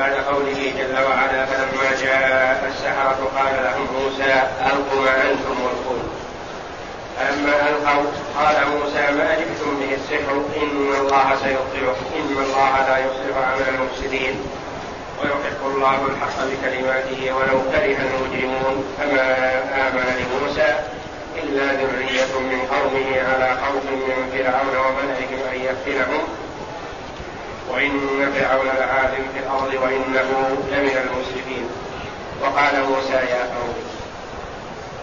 بعد قوله جل وعلا فلما جاء السحرة قال لهم موسى ألقوا ما أنتم ملقون. فلما ألقوا قال موسى ما جئتم به السحر إن الله سيبطله إن الله لا يصلح عمل المفسدين. ويحق الله الحق بكلماته ولو كره المجرمون فما آمن لموسى إلا ذرية من قومه على خوف من فرعون وملئهم أن يفتنهم وإن فرعون لعال في الأرض وإنه لمن المسرفين. وقال موسى يا قوم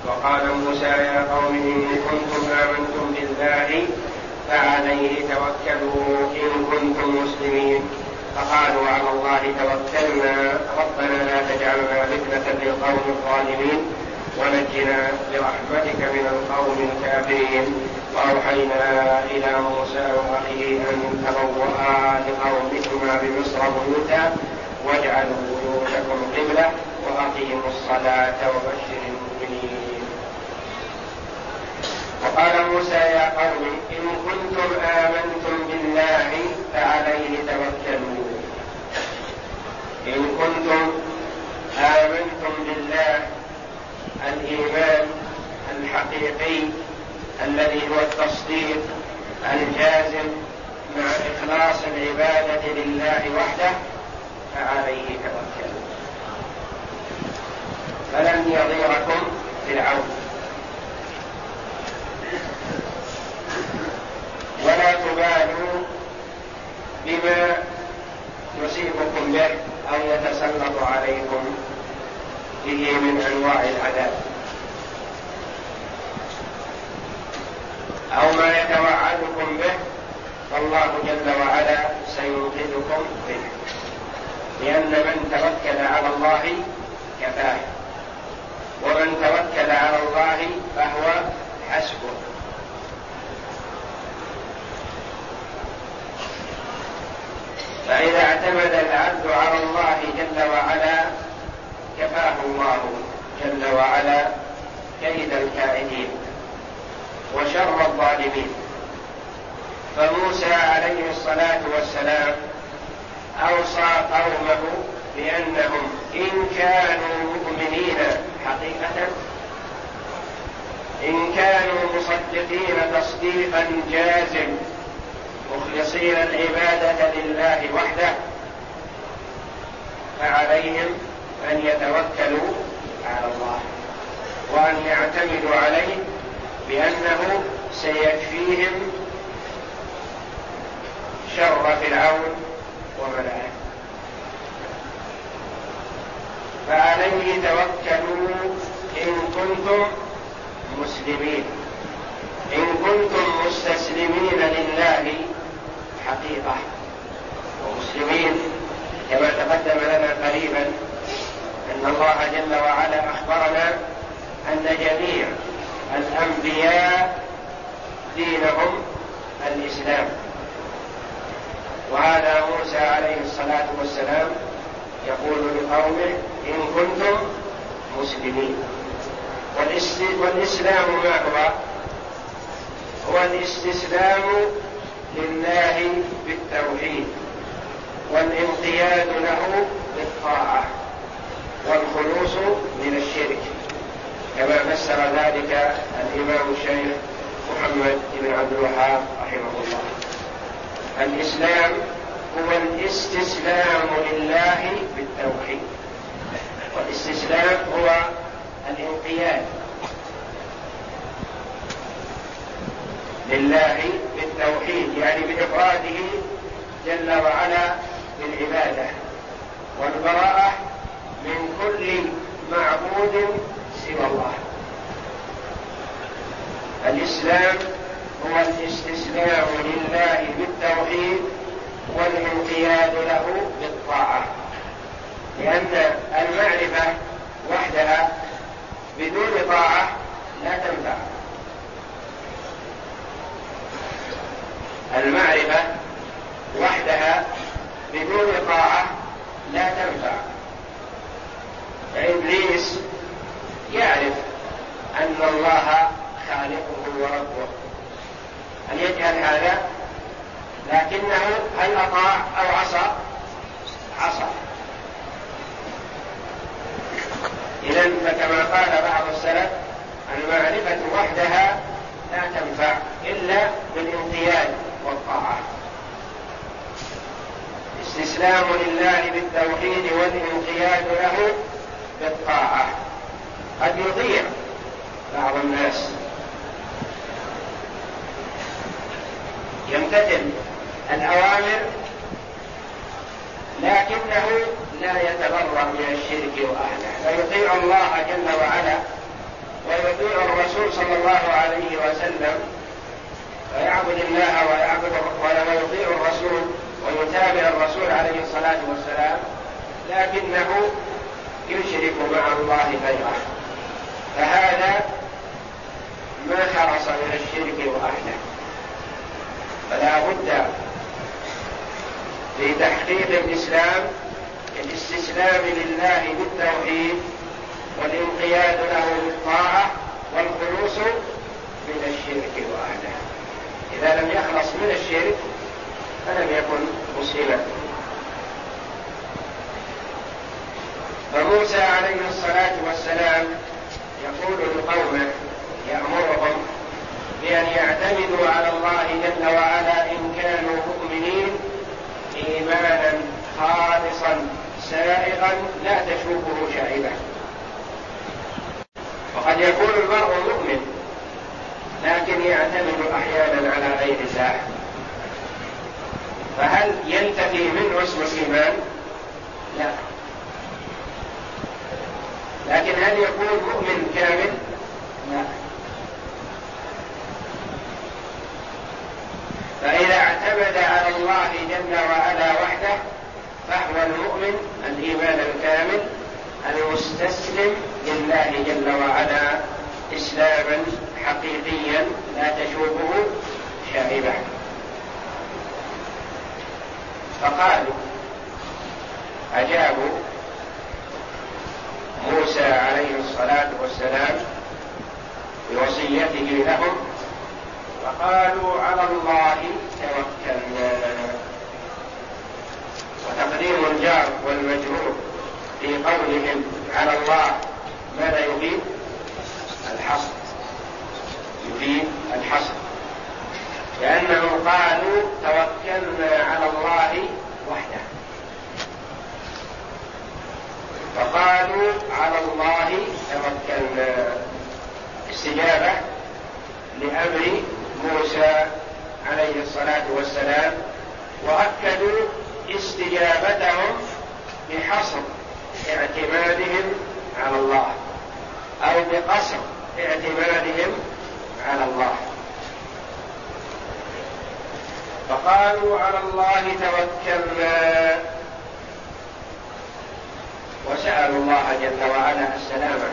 وقال موسى يا قوم إن كنتم آمنتم بالله فعليه توكلوا إن كنتم مسلمين. فقالوا على الله توكلنا ربنا لا تجعلنا فتنة للقوم الظالمين. ونجنا برحمتك من القوم الكافرين وأوحينا إلى موسى وأخيه أن تبوأ لقومكما بمصر بيوتا واجعلوا بيوتكم قبلة وأقيموا الصلاة وبشر المؤمنين. وقال موسى يا قوم إن كنتم آمنتم بالله فعليه توكلوا. إن كنتم آمنتم بالله الإيمان الحقيقي الذي هو التصديق الجازم مع إخلاص العبادة لله وحده فعليه توكلوا فلن يضيركم فرعون ولا تبالوا بما يصيبكم به أو يتسلط عليكم به من أنواع العذاب. أو ما يتوعدكم به فالله جل وعلا سينقذكم به لأن من توكل على الله كفاه. ومن توكل على الله فهو حسبه. فإذا اعتمد العبد على الله جل وعلا كفاه الله جل وعلا كيد الكائدين وشر الظالمين. فموسى عليه الصلاة والسلام أوصى قومه بأنهم إن كانوا مؤمنين حقيقة؟ إن كانوا مصدقين تصديقا جازم مخلصين العبادة لله وحده فعليهم أن يتوكلوا على الله وأن يعتمدوا عليه بأنه سيكفيهم شر فرعون وملائه فعليه توكلوا إن كنتم مسلمين. إن كنتم مستسلمين لله حقيقة. ومسلمين كما تقدم لنا قريبا أن الله جل وعلا أخبرنا أن جميع الأنبياء دينهم الإسلام. وهذا موسى عليه الصلاة والسلام يقول لقومه إن كنتم مسلمين. والإسلام ما هو؟ هو الاستسلام لله بالتوحيد والانقياد له بالطاعة. والخلوص من الشرك. كما فسر ذلك الإمام الشيخ محمد بن عبد الوهاب رحمه الله. الإسلام هو الاستسلام لله بالتوحيد. والاستسلام هو الانقياد لله بالتوحيد يعني بإفراده جل وعلا بالعبادة والبراءة من كل معبود سوى الله. الإسلام هو الاستسلام لله بالتوحيد والانقياد له بالطاعة. لأن المعرفة وحدها بدون طاعة لا تنفع. المعرفة وحدها بدون طاعة لا تنفع. فإبليس يعرف أن الله خالقه وربه. أن يجهل هذا؟ لكنه هل أطاع أو عصى؟ عصى. فكما قال بعض السلف المعرفة وحدها لا تنفع إلا بالانقياد والطاعة. استسلام لله بالتوحيد والانقياد له بالطاعة. قد يضيع بعض الناس. يمتثل الأوامر لكنه لا يتبرأ من الشرك وأهله. فيطيع الله جل وعلا ويطيع الرسول صلى الله عليه وسلم ويعبد الله ويعبد ويطيع الرسول ويتابع الرسول عليه الصلاة والسلام لكنه يشرك مع الله غيره فهذا ما حرص من الشرك وأهله فلا بد في تحقيق الإسلام الاستسلام لله بالتوحيد والانقياد له بالطاعة والخلوص من الشرك وأهله إذا لم يخلص من الشرك فلم يكن مسلما فموسى عليه الصلاة والسلام يقول لقومه يأمرهم بأن يعتمدوا على الله جل وعلا إن كانوا مؤمنين إيمانا خالصا سائغا لا تشوفه شائبة وقد يكون المرء مؤمن لكن يعتمد أحيانا على غير الله فهل ينتفي منه اسم الإيمان؟ لا. لكن هل يكون مؤمن كامل؟ لا. فإذا اعتمد على الله جل وعلا وحده فهو المؤمن الإيمان الكامل المستسلم لله جل وعلا اسلاما حقيقيا لا تشوبه شائبه فقالوا أجابوا موسى عليه الصلاه والسلام بوصيته لهم فقالوا على الله توكلنا. وتقديم الجار والمجرور في قولهم على الله ماذا يفيد الحصر. يفيد الحصر. لأنهم قالوا توكلنا على الله وحده. فقالوا على الله توكلنا. استجابة لأمر موسى عليه الصلاة والسلام وأكدوا استجابتهم بحصر اعتمادهم على الله أو بقصر اعتمادهم على الله. فقالوا على الله توكلنا. وسالوا الله جل وعلا السلامة.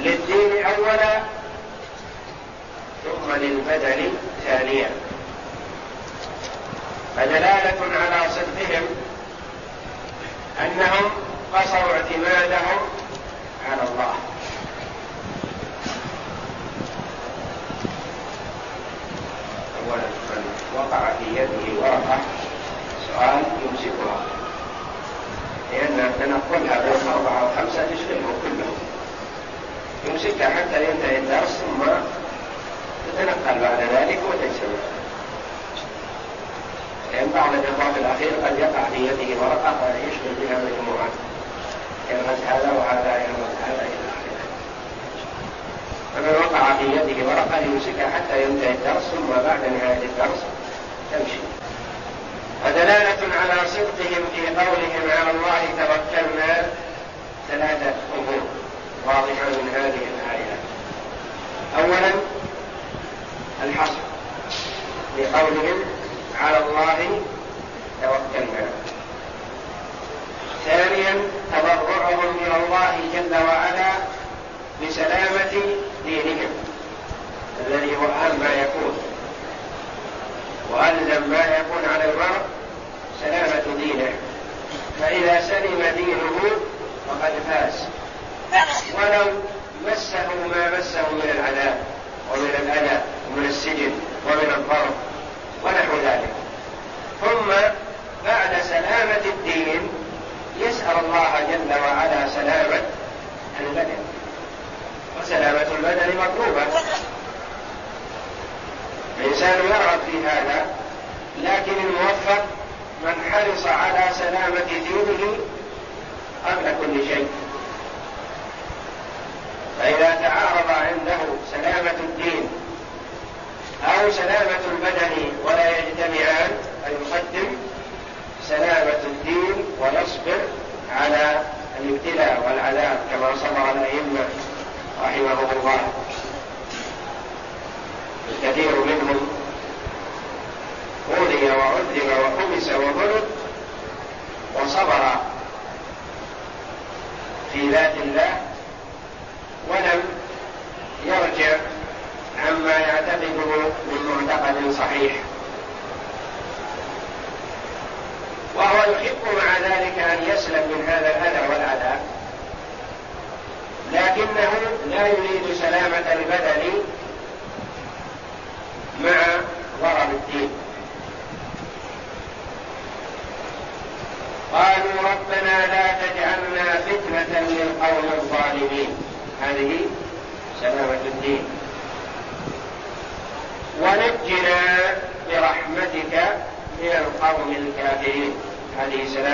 للدين أولا ثم للبدن ثانيا. فدلالة على صدقهم أنهم قصروا اعتمادهم على الله. أولا من وقع في يده ورقة سؤال يمسكها. لأن تنقلها بين أربعة وخمسة يشغلهم كلهم يمسكها حتى ينتهي الدرس ثم تتنقل بعد ذلك وتجتمع لأن بعض الإخوة في الأخير قد يقع في يده ورقة فيشغل بها مجموعة. يرمز هذا وهذا يرمز هذا إلى آخره. فمن وقع في يده ورقة يمسكها حتى ينتهي الدرس ثم بعد نهاية الدرس تمشي. ودلالة على صدقهم في قولهم على الله توكلنا ثلاثة أمور واضحة من هذه الآية. أولا الحصر لقولهم على الله توكلنا. ثانيا تضرعهم إلى الله جل وعلا بسلامة دينهم الذي هو أهم ما يكون. وألزم ما يكون على المرء سلامة دينه. فإذا سلم دينه فقد فاز. ولو مسه ما مسه من العذاب ومن الأذى ومن السجن ومن الضرب ونحو ذلك. ثم بعد سلامة الدين يسأل الله جل وعلا سلامة البدن. وسلامة البدن مطلوبة. الإنسان يرغب في هذا لكن الموفق من حرص على سلامة دينه قبل كل شيء. فإذا تعارض عنده سلامة الدين أو سلامة البدن ولا يجتمعان فيقدم سلامة الدين ويصبر على الابتلاء والعذاب كما صبر الأئمة رحمهم الله. الكثير منهم أوذي وعذب وحبس وظلم وصبر في ذات الله ولم يرجع عما يعتقده من معتقد صحيح. الإنسان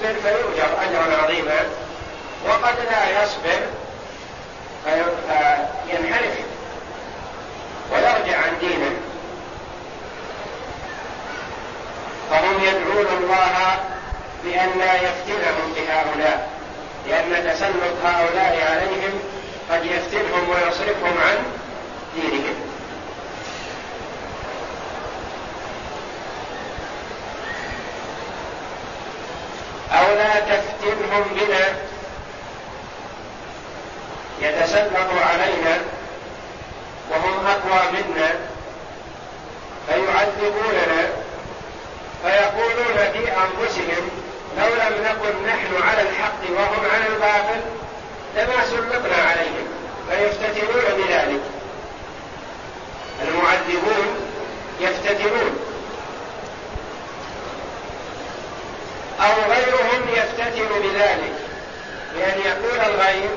يصبر فيؤجر اجرا عظيما وقد لا يصبر فينحرف ويرجع عن دينه. فهم يدعون الله بأن لا يفتنهم بهؤلاء لأن تسلط هؤلاء عليهم قد يفتنهم ويصرفهم عن دينهم أو لا تفتنهم بنا يتسلط علينا وهم أقوى منا فيعذبوننا فيقولون في أنفسهم لو لم نكن نحن على الحق وهم على الباطل لما سلطنا عليهم فيفتتنون بذلك. المعذبون يفتتنون. أو غيرهم يفتتن بذلك بأن يقول الغير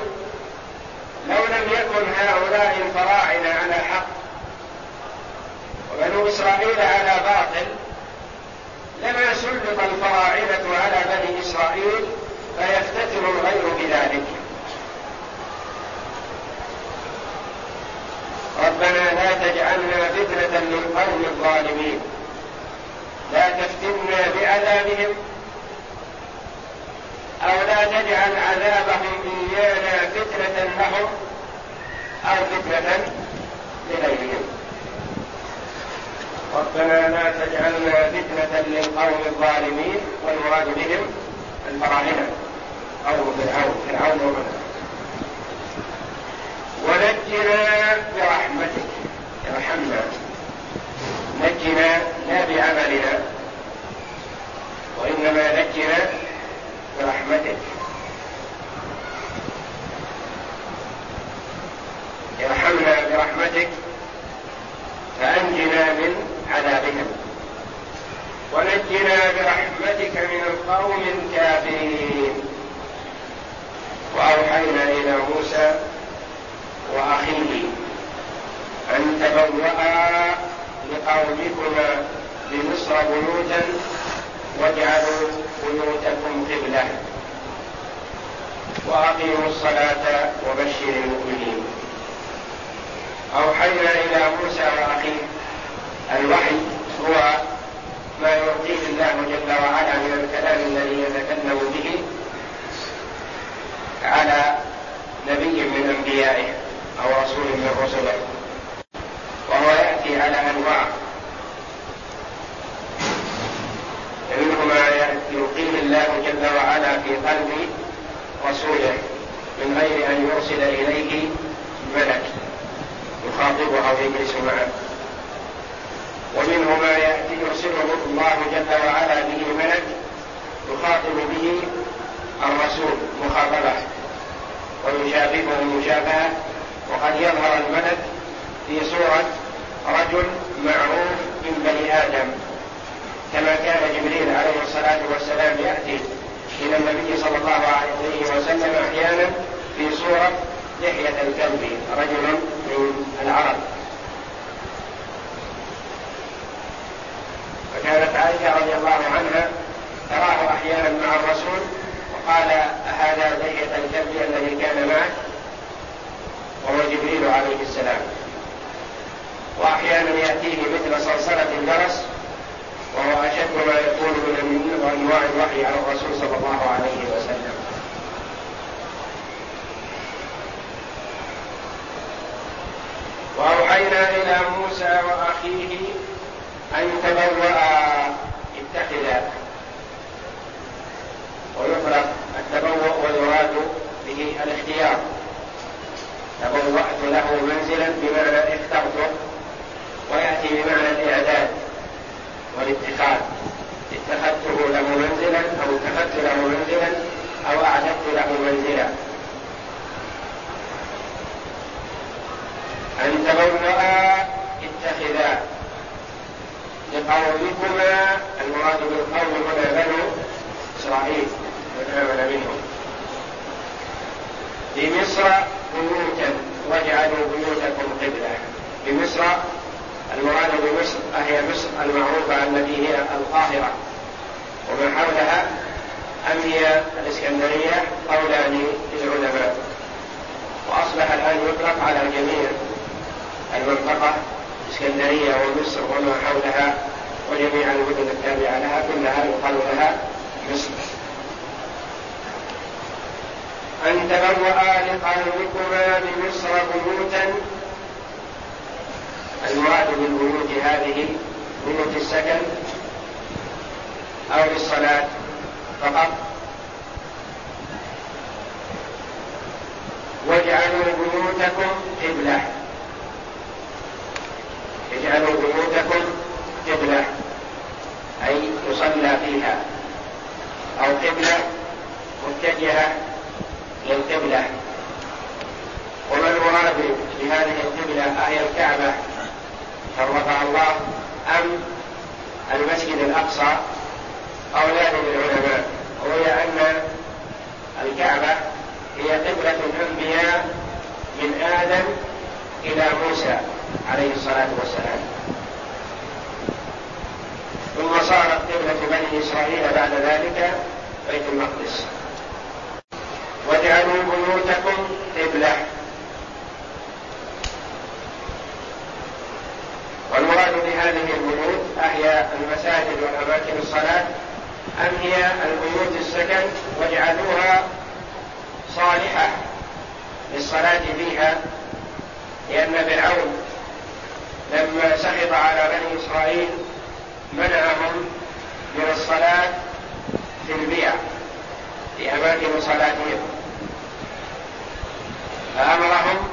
لو لم يكن هؤلاء الفراعنة على حق وبنو إسرائيل على باطل لما سلط الفراعنة على بني إسرائيل فيفتتن الغير بذلك. ربنا لا تجعلنا فتنة للقوم الظالمين لا تفتنا بعذابهم أو لا تجعل عذابهم إيانا فتنة لهم أو فتنة لغيرهم. ربنا لا تجعلنا فتنة للقوم الظالمين والمراد بهم الفراعنة أو فرعون فرعون. السكن أو للصلاة فقط. واجعلوا بيوتكم قبلة. اجعلوا بيوتكم قبلة. أي يصلى فيها. أو قبلة متجهة للقبلة. وما المراد بهذه القبلة؟ أهي الكعبة. شرفها الله أم المسجد الأقصى قولان للعلماء وهي أن الكعبة هي قبلة الأنبياء من آدم إلى موسى عليه الصلاة والسلام. ثم صارت قبلة بني إسرائيل بعد ذلك بيت المقدس. واجعلوا بيوتكم قبلة. والمراد بهذه البيوت أهي المساجد والأماكن الصلاة أم هي البيوت السكن واجعلوها صالحة للصلاة فيها؟ لأن فرعون لما سخط على بني إسرائيل منعهم من الصلاة في البيع في أماكن صلاتهم. فأمرهم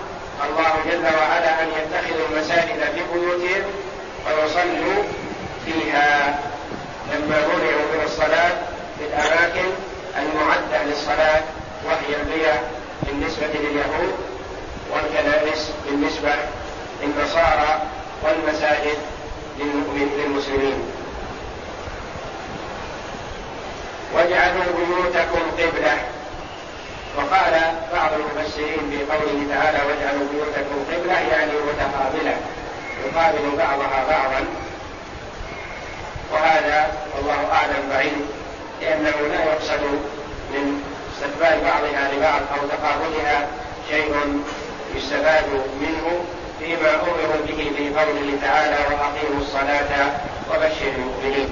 الله جل وعلا أن يتخذوا المساجد في بيوتهم ويصلوا فيها لما منعوا من الصلاة في الأماكن المعدة للصلاة وهي البيع بالنسبة لليهود والكنائس بالنسبة للنصارى والمساجد للمسلمين. واجعلوا بيوتكم قبلة. وقال بعض المفسرين في قوله تعالى واجعلوا بيوتكم قبلة يعني متقابلة يقابل بعضها بعضا. وهذا والله أعلم بعيد لأنه لا يقصد من استقبال بعضها لبعض أو تقابلها شيء يستفاد منه فيما أمروا به في قوله تعالى وأقيموا الصلاة وبشر المؤمنين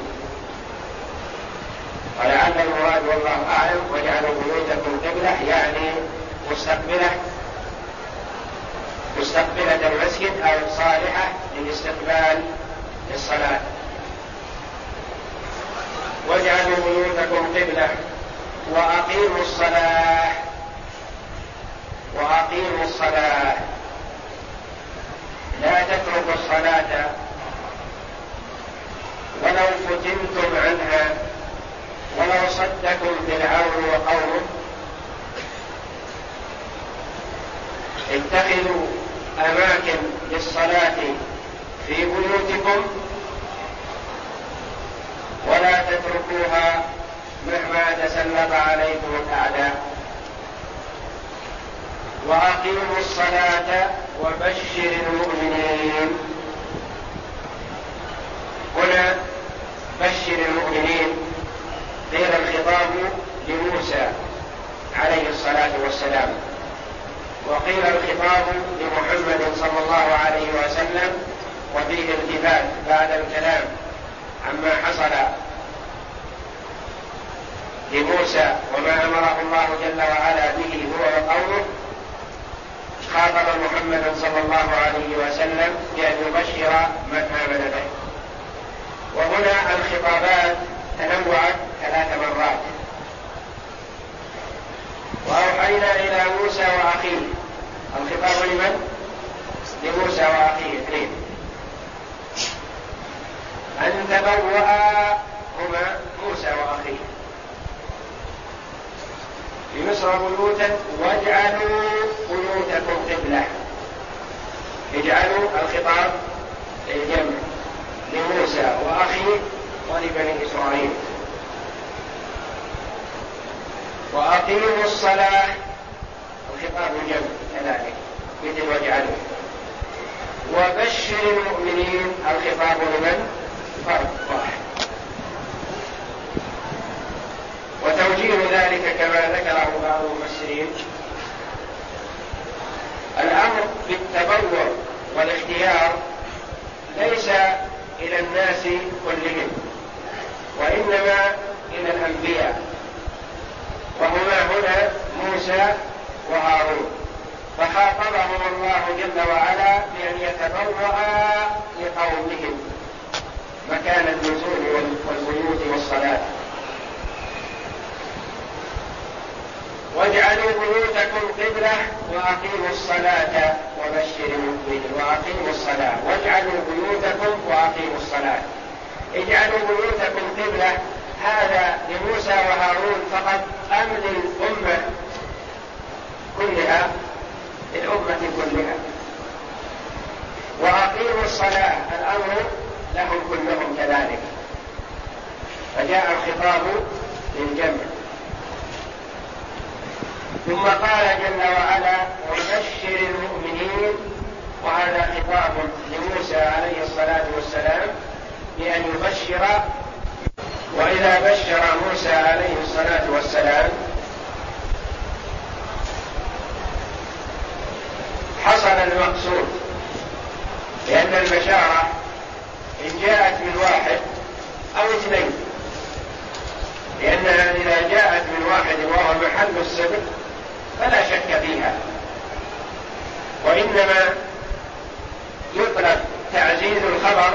ولعل المراد والله أعلم وجعلوا بيوتكم قبلة يعني مستقبلة مستقبلة المسجد أو صالحة للاستقبال للصلاة. واجعلوا بيوتكم قبلة وأقيموا الصلاة. وأقيموا الصلاة. لا تتركوا الصلاة ولو فتنتم عنها ولو صدكم فرعون وقومه. اتخذوا أماكن للصلاة في بيوتكم. ولا تتركوها مهما تسلط عليكم الأعداء. وأقيموا الصلاة وبشر المؤمنين. هنا بشر المؤمنين قيل الخطاب لموسى عليه الصلاة والسلام. وقيل الخطاب لمحمد صلى الله عليه وسلم وفيه التفات بعد الكلام. عما حصل لموسى وما أمره الله جل وعلا به هو وقومه خاطب محمدا صلى الله عليه وسلم بأن يبشر من آمن به. وهنا الخطابات تنوعت ثلاث مرات. وأوحينا إلى موسى وأخيه. الخطاب لمن؟ لموسى وأخيه اثنين ان تبوأ هما موسى وأخيه. في مصر بيوتا واجعلوا بيوتكم قبلة. اجعلوا الخطاب للجمع لموسى وأخيه ولبني إسرائيل. وأقيموا الصلاة. الخطاب الجمع كذلك مثل واجعلوا. وبشر المؤمنين الخطاب لمن؟ فرد واحد وتوجيه ذلك كما ذكره بعض المفسرين الأمر بالتبوع والاختيار ليس إلى الناس كلهم وإنما إلى الأنبياء. وهما هنا موسى وهارون. فخاطبهم الله جل وعلا بأن يتبوأ لقومهم. مكان النزول والبيوت والصلاة. واجعلوا بيوتكم قبلة وأقيموا الصلاة وبشر المؤمنين وأقيموا الصلاة. واجعلوا بيوتكم وأقيموا الصلاة. اجعلوا بيوتكم قبلة. هذا لموسى وهارون فقط أم للأمة كلها للأمة كلها. وأقيموا الصلاة. الأمر لهم كلهم كذلك. فجاء الخطاب للجمع. ثم قال جل وعلا وبشر المؤمنين وهذا خطاب لموسى عليه الصلاة والسلام بأن يبشر. وإذا بشر موسى عليه الصلاة والسلام حصل المقصود. لأن البشارة إن جاءت من واحد أو اثنين. لانها إذا جاءت من واحد وهو محل الصدق فلا شك فيها. وإنما يطلب تعزيز الخبر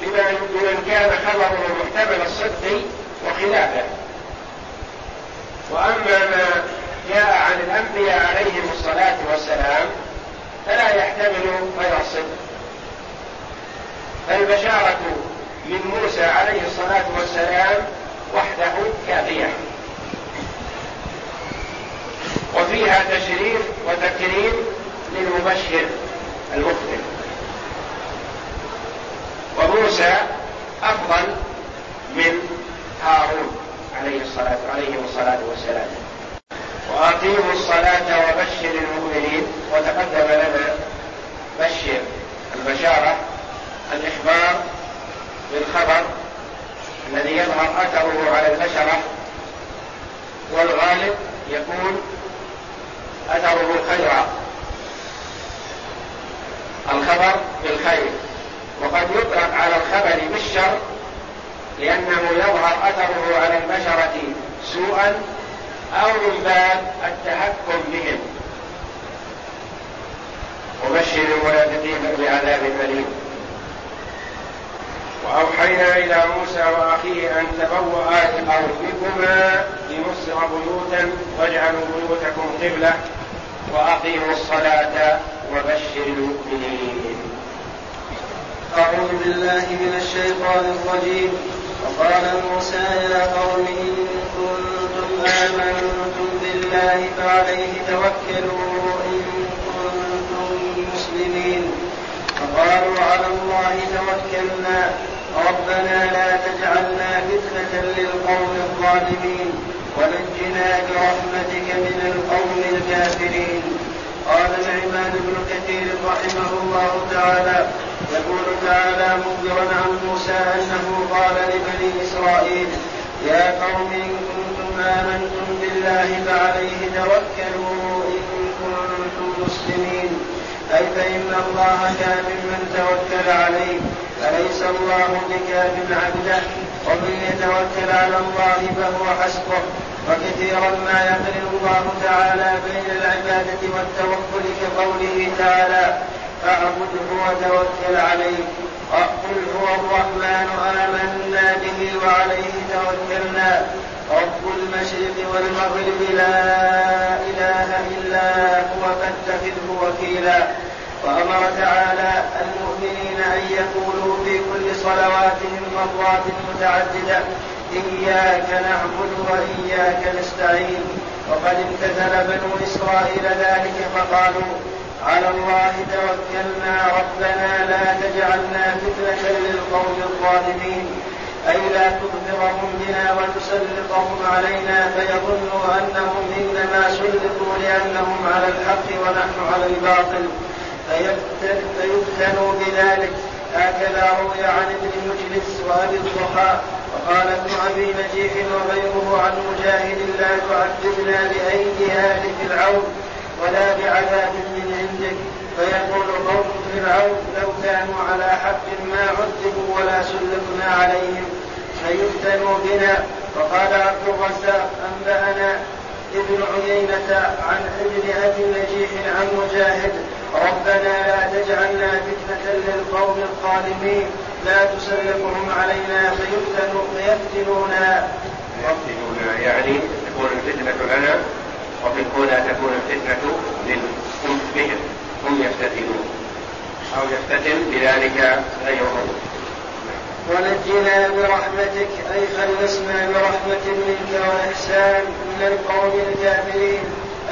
بمن كان خبره محتمل الصدق وخلافه. وأما ما جاء عن الأنبياء عليهم الصلاة والسلام فلا يحتمل غير الصدق. فالبشارة من موسى عليه الصلاة والسلام وحده كافية. وفيها تشريف وتكريم للمبشر المخبر وموسى أفضل من هارون عليه الصلاة عليه الصلاة والسلام. وأقيموا الصلاة وبشر المؤمنين وتقدم لنا بشر البشارة الإخبار بالخبر الذي يظهر أثره على البشرة والغالب يكون أثره خيرا. الخبر بالخير. وقد يطلق على الخبر بالشر لأنه يظهر أثره على البشرة سوءا أو من باب التهكم بهم. وبشر المنافقين بعذاب أليم. وأوحينا إلى موسى وأخيه أن تبوأ لقومكما بمصر بيوتا واجعلوا بيوتكم قبلة وأقيموا الصلاة وبشر المؤمنين. أعوذ بالله من الشيطان الرجيم. وقال موسى يا قوم إن كنتم آمنتم بالله فعليه توكلوا إن كنتم مسلمين فقالوا على الله توكلنا. ربنا لا تجعلنا فتنة للقوم الظالمين. ونجنا برحمتك من القوم الكافرين. قال العماد بن كثير رحمه الله تعالى يقول تعالى مخبرا عن موسى أنه قال لبني إسرائيل يا قوم إن كنتم آمنتم بالله فعليه توكلوا إن كنتم مسلمين. أي فإن الله كاف من توكل عليه أليس الله بكاف عبده ومن يتوكل على الله فهو حسبه. وكثيرا ما يقرن الله تعالى بين العبادة والتوكل كقوله تعالى فاعبده وتوكل عليه قل هو الرحمن آمنا به وعليه توكلنا. رب المشرق والمغرب لا إله إلا هو فاتخذه وكيلا. وأمر تعالى المؤمنين أن يقولوا في كل صلواتهم مرات متعددة إياك نعبد وإياك نستعين. وقد امتثل بنو إسرائيل ذلك فقالوا على الله توكلنا ربنا لا تجعلنا فتنة للقوم الظالمين. أي لا تظهرهم بنا وتسلطهم علينا فيظنوا أنهم إنما سلطوا لأنهم على الحق ونحن على الباطل. فيفتنوا بذلك. هكذا روي عن ابن مجلس وأبي الضحى وقال ابن أبي نجيح وغيره عن مجاهد لا تعذبنا بأيدي آل فرعون ولا بعذاب من عندك. فيقول قوم فرعون لو كانوا على حق ما عذبوا ولا سلطنا عليهم فيفتنوا بنا. وقال عبد الرزاق أنبأنا ابن عيينة عن ابن أبي نجيح عن مجاهد ربنا لا تجعلنا فتنة للقوم الظالمين لا تسلطهم علينا فيفتنوا فيفتنونا. يفتنونا يعني تكون الفتنة لنا وفي الأولى تكون الفتنة بهم هم يفتتنون أو يفتتن بذلك غيرهم ونجنا برحمتك أي خلصنا برحمة منك وإحسان من القوم الكافرين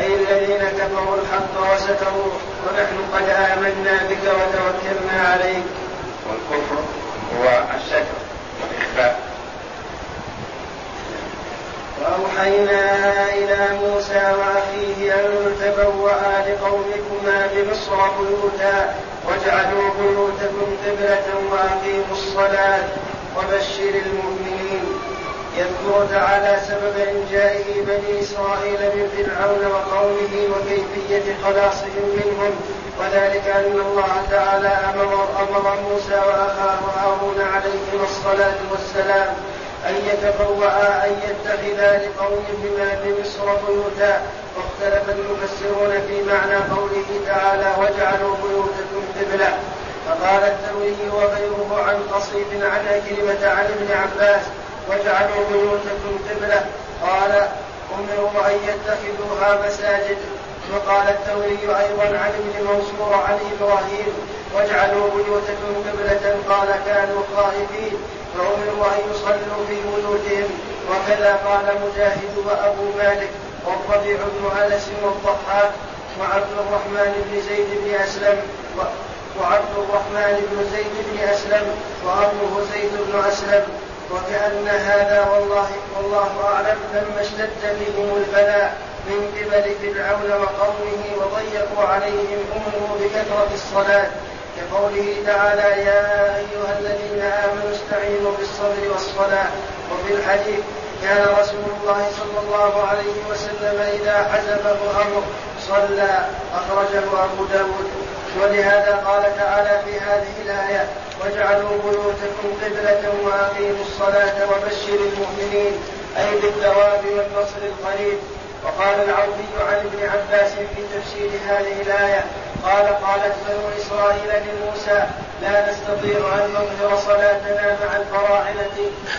أي الذين كفروا الحق وستروا ونحن قد آمنا بك وتوكلنا عليك. والكفر هو الستر والإخفاء. وأوحينا إلى موسى وأخيه أن تبوأ لقومكما بمصر بيوتا واجعلوا بيوتكم قبلة وأقيموا الصلاة وبشر المؤمنين. يذكر تعالى سبب إنجائه بني إسرائيل من فرعون وقومه وكيفية خلاصهم منهم وذلك أن الله تعالى أمر, أمر موسى وأخاه هارون عليهما الصلاة والسلام أن يتبوأ أن يتخذا لقومهما بمصر بيوتا. واختلف المفسرون في معنى قوله تعالى واجعلوا بيوتكم قبلة. فقال الثوري وغيره عن قصيد عن كلمة عن ابن عباس واجعلوا بيوتكم قبلة. قال أمروا أن يتخذوها مساجد. وقال الثوري أيضا عن ابن منصور عن إبراهيم واجعلوا بيوتكم قبلة. قال كانوا خائفين. فأمروا أن يصلوا في بيوتهم. وكذا قال مجاهد وأبو مالك والربيع بن أنس والضحاك وعبد الرحمن بن زيد بن أسلم وعبد الرحمن بن زيد بن أسلم وأبوه زيد بن أسلم. وكأن هذا والله والله أعلم لما اشتد بهم البلاء من قبل فرعون وقومه وضيقوا عليهم أمروا بكثرة الصلاة. كقوله تعالى يا أيها الذين آمنوا استعينوا بالصبر والصلاة. وفي الحديث كان رسول الله صلى الله عليه وسلم إذا حزبه أمر صلى أخرجه أبو داود. ولهذا قال تعالى في هذه الآية واجعلوا بيوتكم قبلة وأقيموا الصلاة وبشر المؤمنين. أي بالثواب والنصر القريب. وقال العوفي عن ابن عباس في تفسير هذه الآية قال قالت بنو إسرائيل لموسى لا نستطيع أن نظهر صلاتنا مع الفراعنة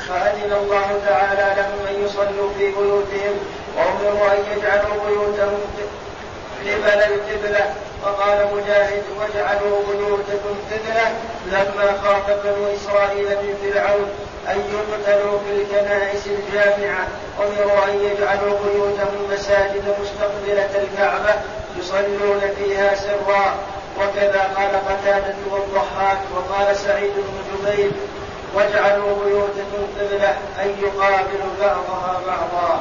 فأذن الله تعالى لهم أن يصلوا في بيوتهم وأمروا أن يجعلوا بيوتهم قبل القبلة وقال مجاهد واجعلوا بيوتكم قبلة لما خاف بنو إسرائيل من فرعون أن يقتلوا في الكنائس الجامعة أمروا أن يجعلوا بيوتهم مساجد مستقبلة الكعبة يصلون فيها سرا. وكذا قال قتادة والضحاك وقال سعيد بن جبير واجعلوا بيوتكم قبلة أن يقابل بعضها بعضا.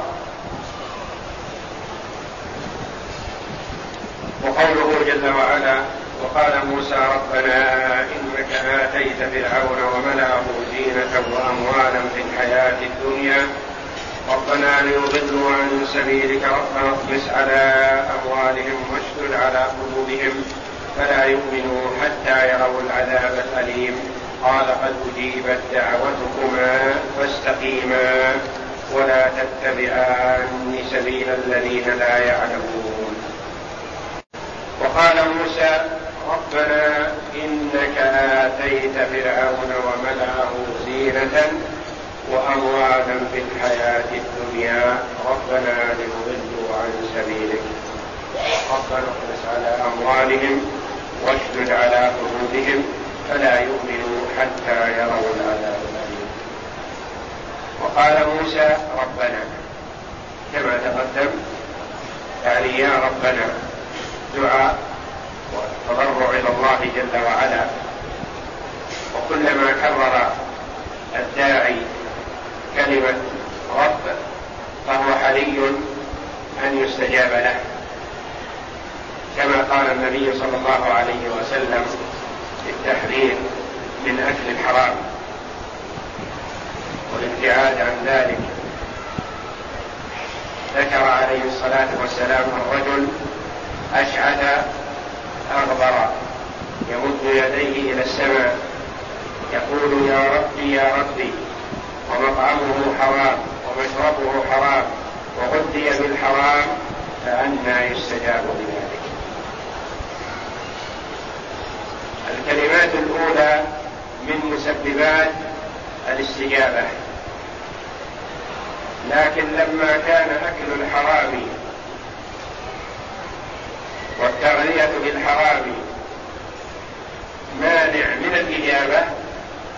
وقوله جل وعلا وقال موسى ربنا إنك آتيت فرعون وملأه زينة وأموالا في الحياة الدنيا. ربنا ليضلوا عن سبيلك ربنا اطمس على أموالهم واشدد على قلوبهم فلا يؤمنوا حتى يروا العذاب الأليم. قال قد أجيبت دعوتكما فاستقيما ولا تتبعان سبيل الذين لا يعلمون. وقال موسى ربنا إنك آتيت فرعون وملأه زينة وأموالا في الحياة الدنيا. ربنا ليضلوا عن سبيلك. ربنا اطمس على أموالهم واشدد على قلوبهم فلا يؤمنوا حتى يروا العذاب الأليم. وقال موسى ربنا كما تقدم يعني يا ربنا دعاء والتضرع إلى الله جل وعلا. وكلما كرر الداعي كلمة رب فهو حري أن يستجاب له. كما قال النبي صلى الله عليه وسلم في التحذير من أكل الحرام. والابتعاد عن ذلك. ذكر عليه الصلاة والسلام الرجل أشعث أغبر يمد يديه إلى السماء يقول يا ربي يا ربي ومطعمه حرام ومشربه حرام وغذي بالحرام فأنى يستجاب بذلك الكلمات الأولى من مسببات الاستجابة. لكن لما كان أكل الحرام والتغذية بالحرام مانع من الإجابة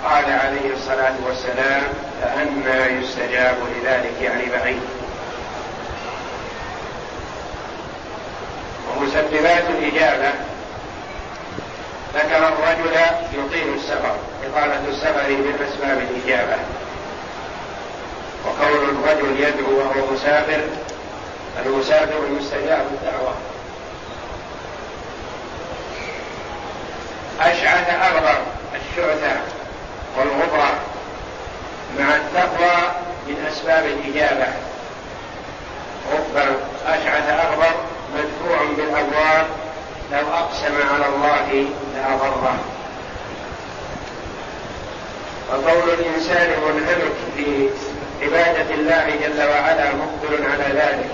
قال عليه الصلاة والسلام فأنى يستجاب لذلك يعني بعيد. ومسببات الإجابة ذكر الرجل يطيل السفر إطالة السفر من أسباب الإجابة. وكون الرجل يدعو وهو مسافر المسافر يستجاب الدعوة أشعث أغبر الشعثة والغبرة مع التقوى من أسباب الإجابة. غبر أشعث أغبر مدفوع بالأبواب لو أقسم على الله لأضره وقول الإنسان منهمك في عبادة الله جل وعلا مقبل على ذلك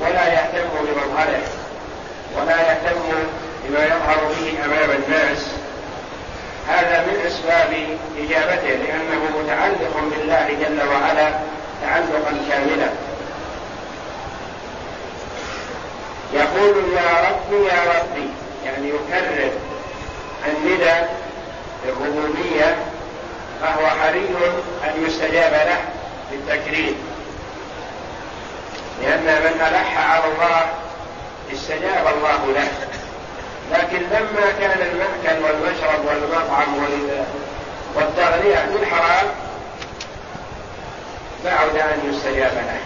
ولا يهتم بمظهره ولا يهتم بما يظهر به أمام الناس. هذا من أسباب إجابته لأنه متعلق بالله جل وعلا تعلقا كاملا. يقول يا ربي يا ربي يعني يكرر الندى الربوبيه فهو حري أن يستجاب له بالتكريم لأن من ألح على الله استجاب الله له. لكن لما كان المأكل والمشرب والمطعم والتغذية بالحرام بعد أن يستجاب له.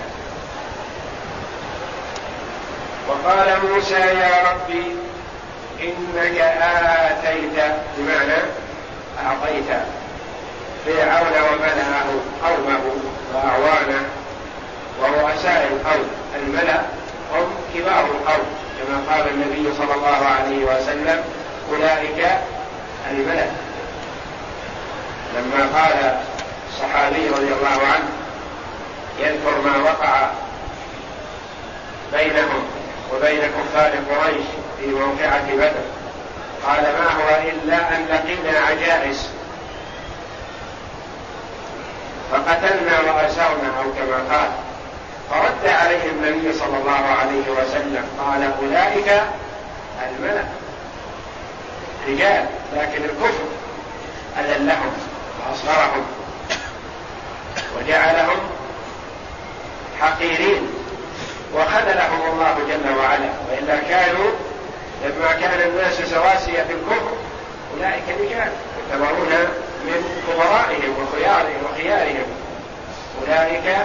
وقال موسى يا ربي إنك آتيت بمعنى أعطيت فرعون وملأه قومه وأعوانه ورؤساء القوم الملأ هم كبار القوم. كما قال النبي صلى الله عليه وسلم أولئك الملك لما قال الصحابي رضي الله عنه يذكر ما وقع بينهم وبين كفار قريش في موقعة بدر. قال ما هو إلا أن لقينا عجائز فقتلنا وأسرنا أو كما قال. فرد عليه النبي صلى الله عليه وسلم. قال أولئك الملأ رجال لكن الكفر أذلهم وأصغرهم وجعلهم حقيرين. وخذلهم الله جل وعلا. وإلا كانوا لما كان الناس سواسية في الكفر أولئك رجال يعتبرون من كبرائهم وخيارهم وخيارهم. أولئك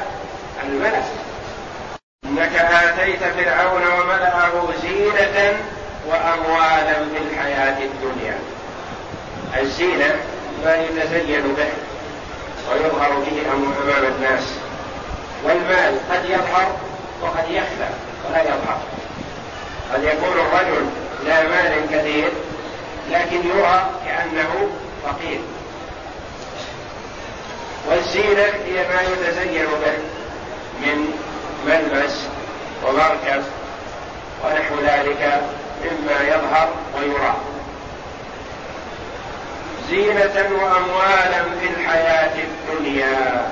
الملأ إنك آتيت فرعون وملأه زينة وأموالا في الحياة الدنيا. الزينة ما يتزين به ويظهر به أمام الناس. والمال قد يظهر وقد يخفى ولا يظهر. قد يكون الرجل لا مال كثير لكن يرى كأنه فقير. والزينة هي ما يتزين به من ملمس ومركب ونحو ذلك مما يظهر ويرى. زينة وأموالا في الحياة الدنيا.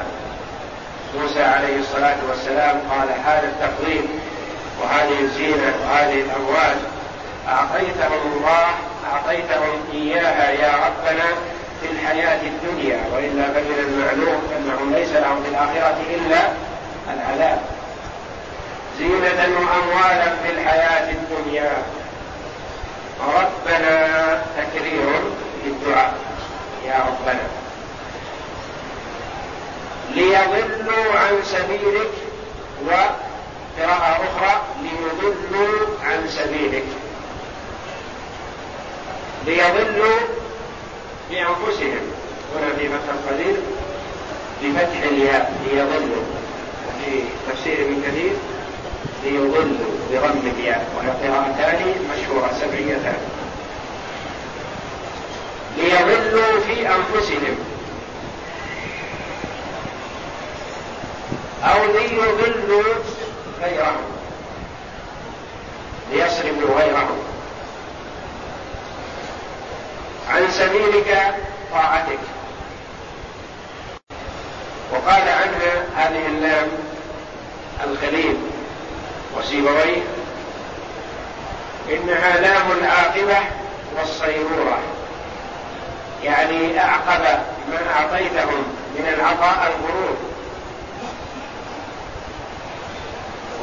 موسى عليه الصلاة والسلام قال هذا التفضيل وهذه الزينة وهذه الأموال أعطيتهم الله أعطيتهم إياها يا ربنا في الحياة الدنيا. وإلا فمن المعلوم أنهم ليس لهم في الآخرة إلا العذاب. زينة وأموالا في الحياة الدنيا. ربنا تكرير للدعاء. يا ربنا. ليضلوا عن سبيلك وقراءة أخرى ليضلوا عن سبيلك. ليضلوا بأنفسهم. هنا في فتح القدير بفتح الياء. ليضلوا. وفي تفسير ابن كثير ليضلوا بضم الياء وهي قراءتان مشهورة سبعيتان ليضلوا في أنفسهم. أو ليضلوا غيرهم. ليصرفوا غيرهم. عن سبيلك طاعتك. وقال عنها هذه اللام الخليل. وسيبويه إنها لام العاقبة والصيرورة يعني أعقب ما أعطيتهم من العطاء الغرور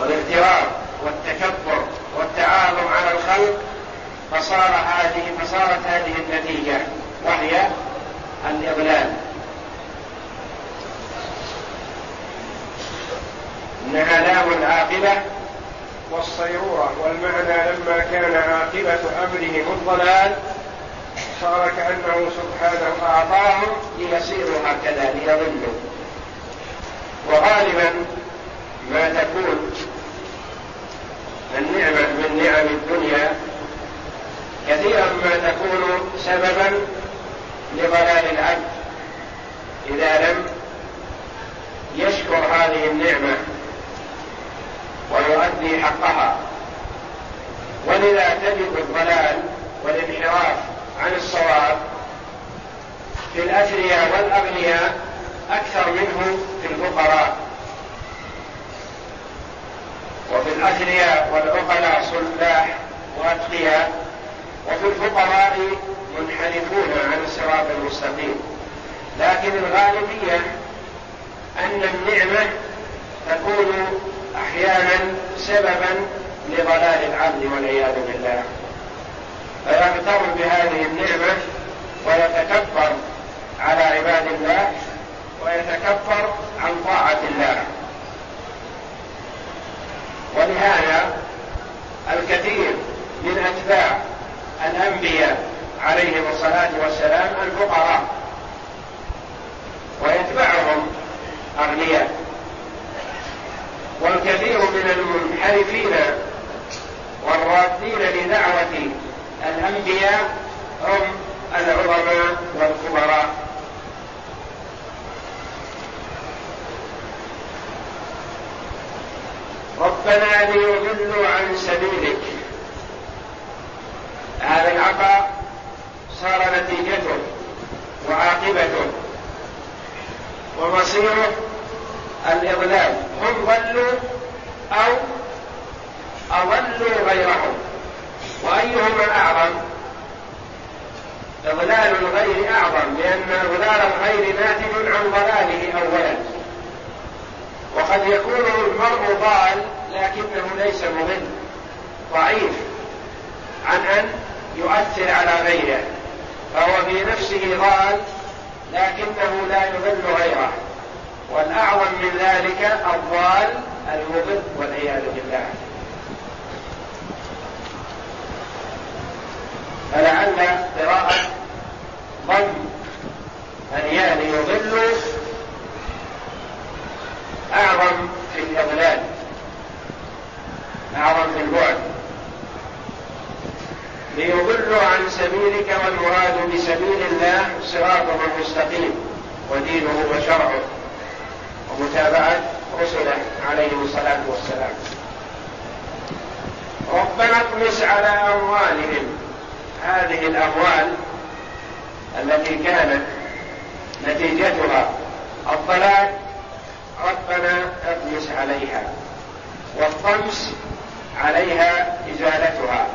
والاغترار والتكبر والتعاظم على الخلق فصار هذه فصارت هذه النتيجة وهي الإضلال. إنها لام العاقبة والصيرورة والمعنى لما كان عاقبة أمرهم الضلال صار كأنه سبحانه أعطاهم ليسيروا هكذا ليضلوا وغالبا ما تكون النعمة من نعم الدنيا كثيرا ما تكون سببا لضلال العبد. إذا لم يشكر هذه النعمة ويؤدي حقها. ولذا تجد الضلال والانحراف عن الصواب في الأثرياء والأغنياء أكثر منه في الفقراء. وفي الأثرياء والعقلاء صلاح وأتقياء وفي الفقراء منحرفون عن الصراط المستقيم. لكن الغالبية أن النعمة تكون أحيانا سببا لضلال العبد والعياذ بالله. فيغتر بهذه النعمة ويتكبر على عباد الله ويتكبر عن طاعة الله. ولهذا الكثير من أتباع الأنبياء عليهم الصلاة والسلام الفقراء ويتبعهم أغنياء. والكثير من المنحرفين والرادين لدعوة الأنبياء هم العظماء والكبراء ربنا ليضلوا عن سبيلك. هذا العطاء صار نتيجته وعاقبته ومصيره الإضلال هم ضلوا أو أضلوا غيرهم. وأيهما أعظم إضلال الغير أعظم لأن إضلال الغير ناتج عن ضلاله أولا. وقد يكون المرء ضال لكنه ليس مضل. ضعيف. عن أن يؤثر على غيره. فهو في نفسه ضال لكنه لا يضل غيره. والأعظم من ذلك الضال المضل والعياذ بالله. فلعل قراءة ضم الياء ليضل أعظم في الإضلال أعظم في البعد. ليضلوا عن سبيل سبيلك والمراد بسبيل الله صراطه المستقيم ودينه وشرعه. ومتابعة رسله عليهم الصلاة والسلام. ربنا اطمس على أموالهم. هذه الأموال التي كانت نتيجتها الضلال ربنا اطمس عليها. والطمس عليها إزالتها.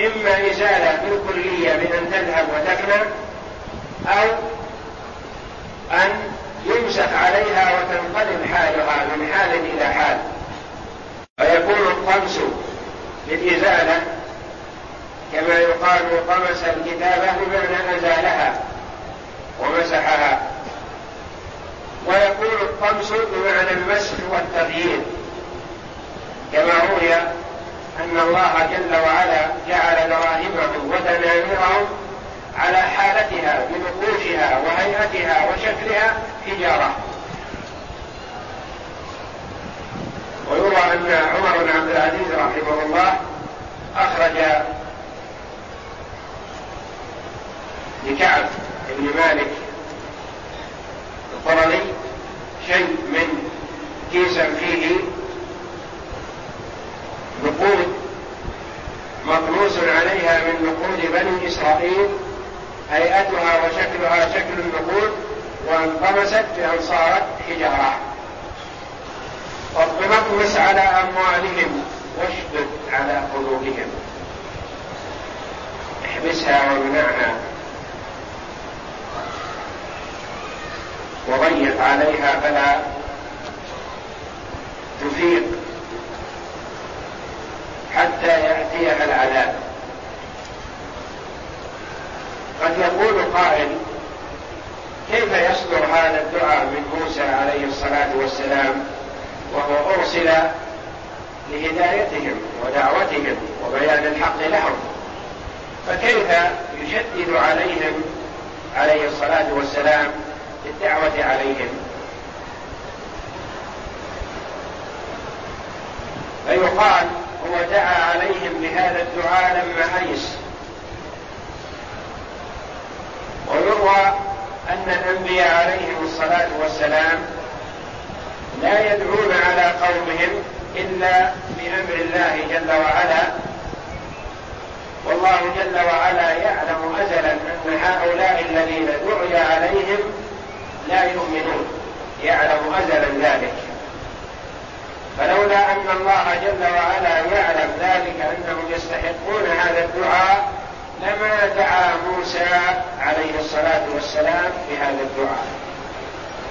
إما إزالة بالكلية بأن تذهب وتفنى أو أن يمسك عليها وتنقلب حالها من حال إلى حال. فيكون الطمس للإزالة كما يقال طمس الكتابة بمعنى أزالها ومسحها. ويكون الطمس بمعنى المسح والتغيير كما روي أن الله جل وعلا جعل دراهمهم ودنانيرهم على حالتها بنقوشها وهيئتها وشكلها حجارة. ويروى أن عمر بن عبد العزيز رحمه الله أخرج لكعب بن مالك القرني شيء من كيسا فيه نقود مطموس عليها من نقود بني إسرائيل هيئتها وشكلها شكل النقود وانطمست بأن صارت حجارة. اطمس على أموالهم واشدد على قلوبهم. احبسها وامنعها. وضيق عليها فلا تفيق حتى يأتيها العذاب. قد يقول قائل كيف يصدر هذا الدعاء من موسى عليه الصلاة والسلام وهو أرسل لهدايتهم ودعوتهم وبيان الحق لهم؟ فكيف يشدد عليهم عليه الصلاة والسلام بالدعوة عليهم؟ فيقال هو دعا عليهم بهذا الدعاء لما أيس. ويروى أن الأنبياء عليهم الصلاة والسلام لا يدعون على قومهم إلا بأمر الله جل وعلا. والله جل وعلا يعلم أزلا أن هؤلاء الذين دعي عليهم لا يؤمنون. يعلم أزلا ذلك. فلولا أن الله جل وعلا يعلم ذلك أنهم يستحقون هذا الدعاء لما دعا موسى عليه الصلاة والسلام بهذا الدعاء.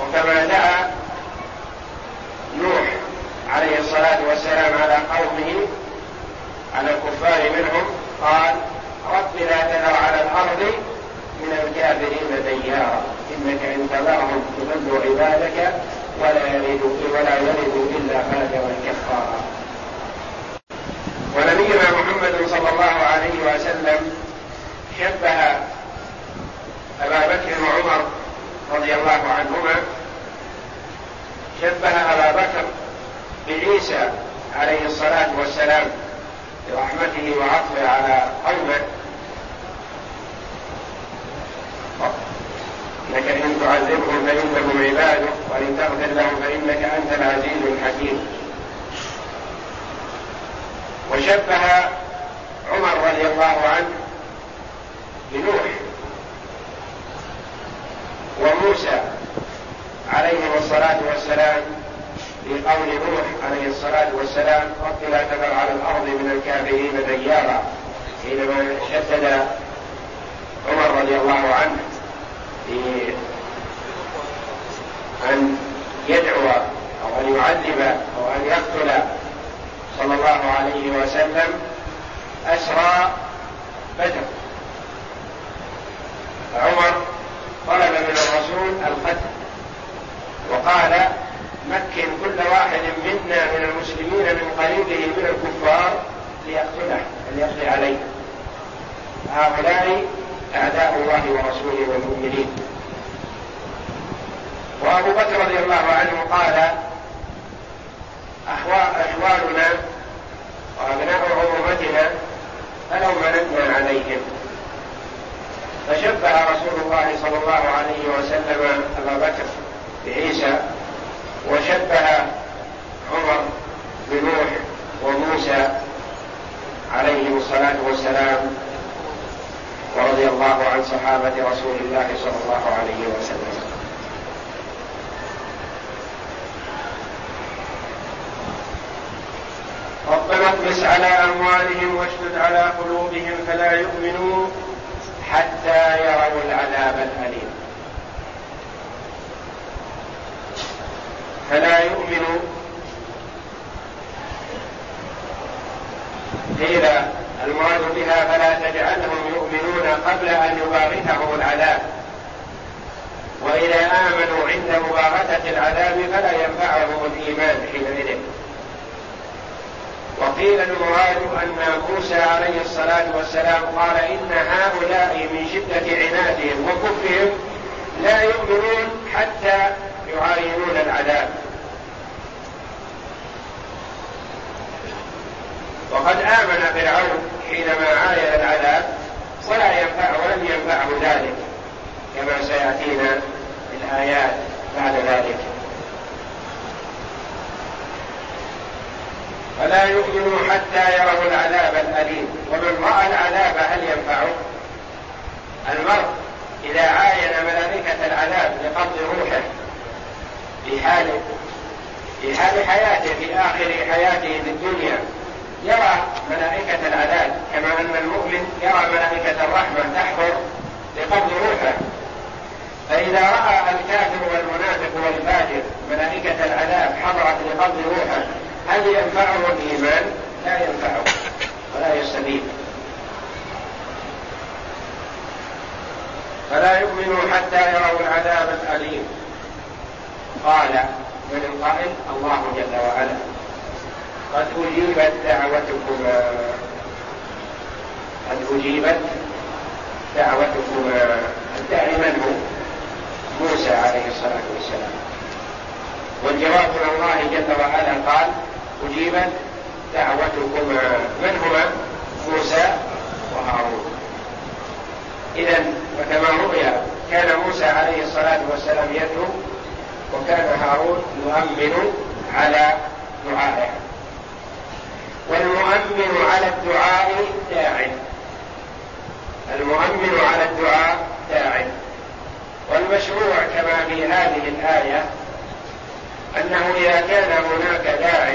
وكما دعا نوح عليه الصلاة والسلام على قومه على الكفار منهم قال رب لا تذر على الأرض من الكافرين ديارا إنك إن تذرهم تضل عبادك ولا يلدوا ولا يلدوا إلا فاجرا كفارا. ونبينا محمد صلى الله عليه وسلم شبه أبا بكر وعمر رضي الله عنهما. شبه أبا بكر بعيسى عليه الصلاة والسلام برحمته وعطفه على قومه. إنك إن تعذبهم فإنهم عبادك وان تغفر لهم فإنك أنت العزيز الحكيم. وشبه قيل المراد بها فلا تجعلهم يؤمنون قبل أن يباغتهم العذاب. وإذا آمنوا عند مباغته العذاب فلا ينفعهم الإيمان حينئذ. وقيل المراد أن موسى عليه الصلاة والسلام قال إن هؤلاء من شدة عنادهم وكفرهم لا يؤمنون حتى يعاينون العذاب. وقد آمن فرعون حينما عاين العذاب ولا ينفع ولم ينفعه ذلك كما سيأتينا الايات بعد ذلك. فلا يؤمنوا حتى يروا العذاب الأليم. ومن رأى العذاب هل ينفعه؟ المرء إذا عاين ملائكة العذاب لقبض روحه في حال في حال حياته في آخر حياته في الدنيا يرى ملائكة العذاب كما أن المؤمن يرى ملائكة الرحمة تحضر لقبض روحه. فإذا رأى الكافر والمنافق والفاجر ملائكة العذاب حضرت لقبض روحه هل ينفعه الإيمان؟ لا ينفعه ولا يستفيد. فلا يؤمنوا حتى يروا العذاب الأليم. قال من القائل الله جل وعلا. قد أجيبت دعوتكما قد أجيبت دعوتكما الداعي من هو؟ موسى عليه الصلاة والسلام. والجواب من الله جل وعلا قال أجيبت دعوتكما من هما موسى وهارون. إذا وكما رؤي كان موسى عليه الصلاة والسلام يدعو وكان هارون يؤمن على دعائه. والمؤمن على الدعاء داع المؤمن على الدعاء داع والمشروع كما في هذه الآية أنه إذا كان هناك داع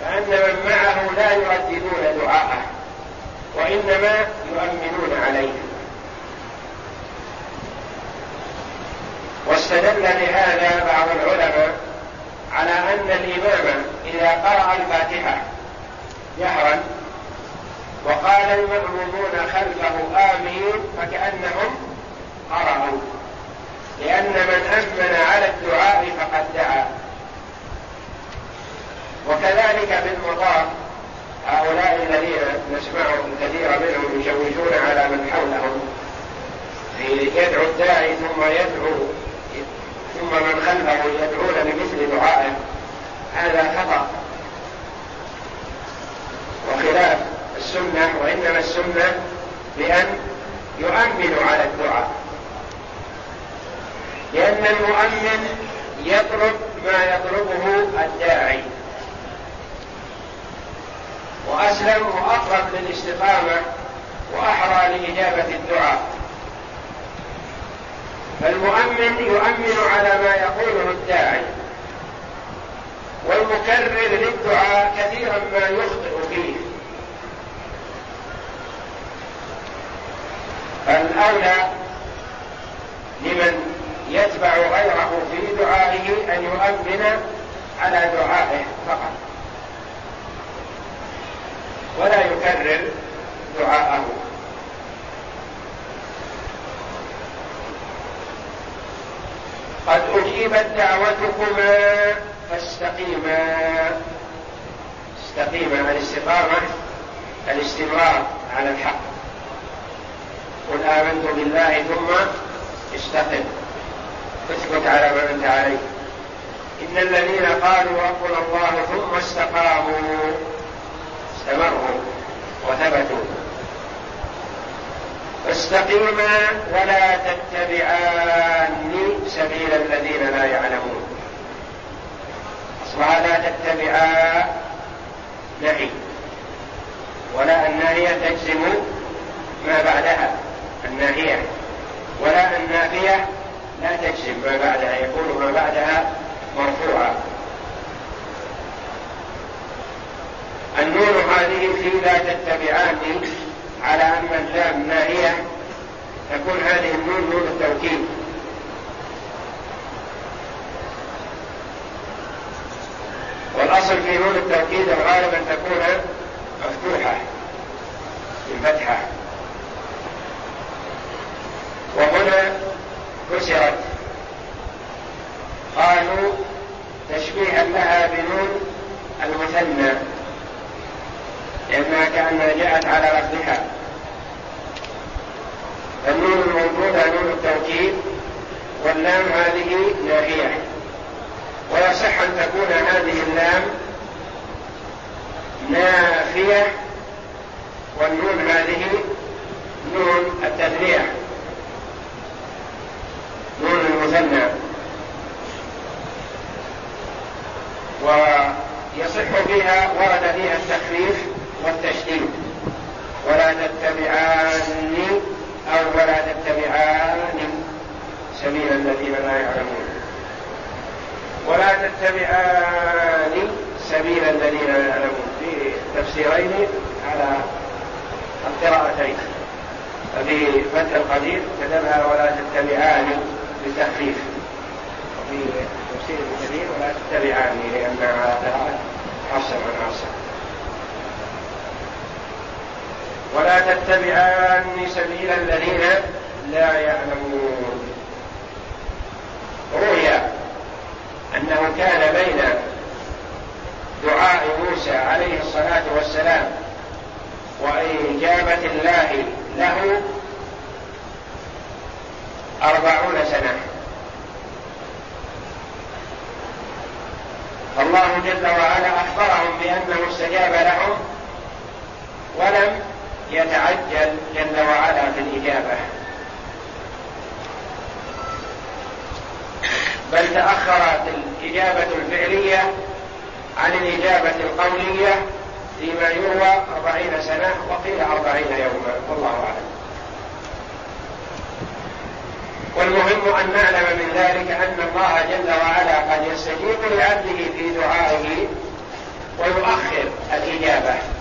فأن من معه لا يرددون دعاءه وإنما يؤمنون عليه. واستدل لهذا بعض العلماء على أن الإمام إذا قرأ الفاتحة جهرا وقال المأمومون خلفه آمين فكأنهم قرأوا. لأن من أمن على الدعاء فقد دعا. وكذلك في المطاف هؤلاء الذين نسمع الكثير منهم يشوشون على من حولهم. يدعو الداعي ثم يدعو ثم من خلفه يدعون بمثل دعائه. هذا خطأ. وخلاف السنة وإنما السنة بأن يؤمن على الدعاء. لأن المؤمن يطلب ما يطلبه الداعي. وأسلم وأقرب للاستقامة وأحرى لإجابة الدعاء. فالمؤمن يؤمن على ما يقوله الداعي. والمكرر للدعاء كثيرا ما يخطئ فيه. فالأولى لمن يتبع غيره في دعائه أن يؤمن على دعائه فقط. ولا يكرر دعاءه. قد أجيبت دعوتكما فاستقيما. استقيما الاستقامة الاستمرار على الحق. قل آمنت بالله ثم استقم. اثبت على ما أنت عليه. إن الذين قالوا ربنا الله ثم استقاموا استمروا وثبتوا. استقيما ولا تتبعان سبيل الذين لا يعلمون. أصلها لا تتبعا نهي. ولا الناهية تجزم ما بعدها الناهية. ولا النافية لا تجزم ما بعدها يكون ما بعدها مرفوعا النون هذه في لا تتبعان على أن اللام ناهية تكون هذه النون نون التوكيد. والأصل في نون التوكيد الغالب أن تكون مفتوحة بالفتحة. وهنا كسرت قالوا تشبيها لها بنون المثنى لأنها كأنها جاءت على لفظها النون الموجودة نون التوكيد واللام هذه ناهية. ويصح أن تكون هذه اللام نافية والنون هذه نون التثنية نون المثنى. ويصح فيها ورد فيها التخفيف والتشديد. ولا تتبعاني أو ولا تتبعان سبيل الذين لا يعلمون. ولا تتبعان سبيل الذين لا يعلمون. في تفسيرين على القراءتين. في فتح القدير كتبها ولا تتبعان بالتخفيف وفي تفسير كثير ولا تتبعان لأنها حفص عن عاصم ولا تتبعان سبيل الذين لا يعلمون. روي أنه كان بين دعاء موسى عليه الصلاة والسلام وإجابة الله له أربعون سنة. فالله جل وعلا أخبرهم بأنه استجاب لهم ولم يتعجل جل وعلا في الإجابة. بل تأخرت الإجابة الفعلية عن الإجابة القولية فيما يروى أربعين سنة وقيل أربعين يوما والله أعلم. والمهم أن نعلم من ذلك أن الله جل وعلا قد يستجيب لعبده في دعائه ويؤخر الإجابة.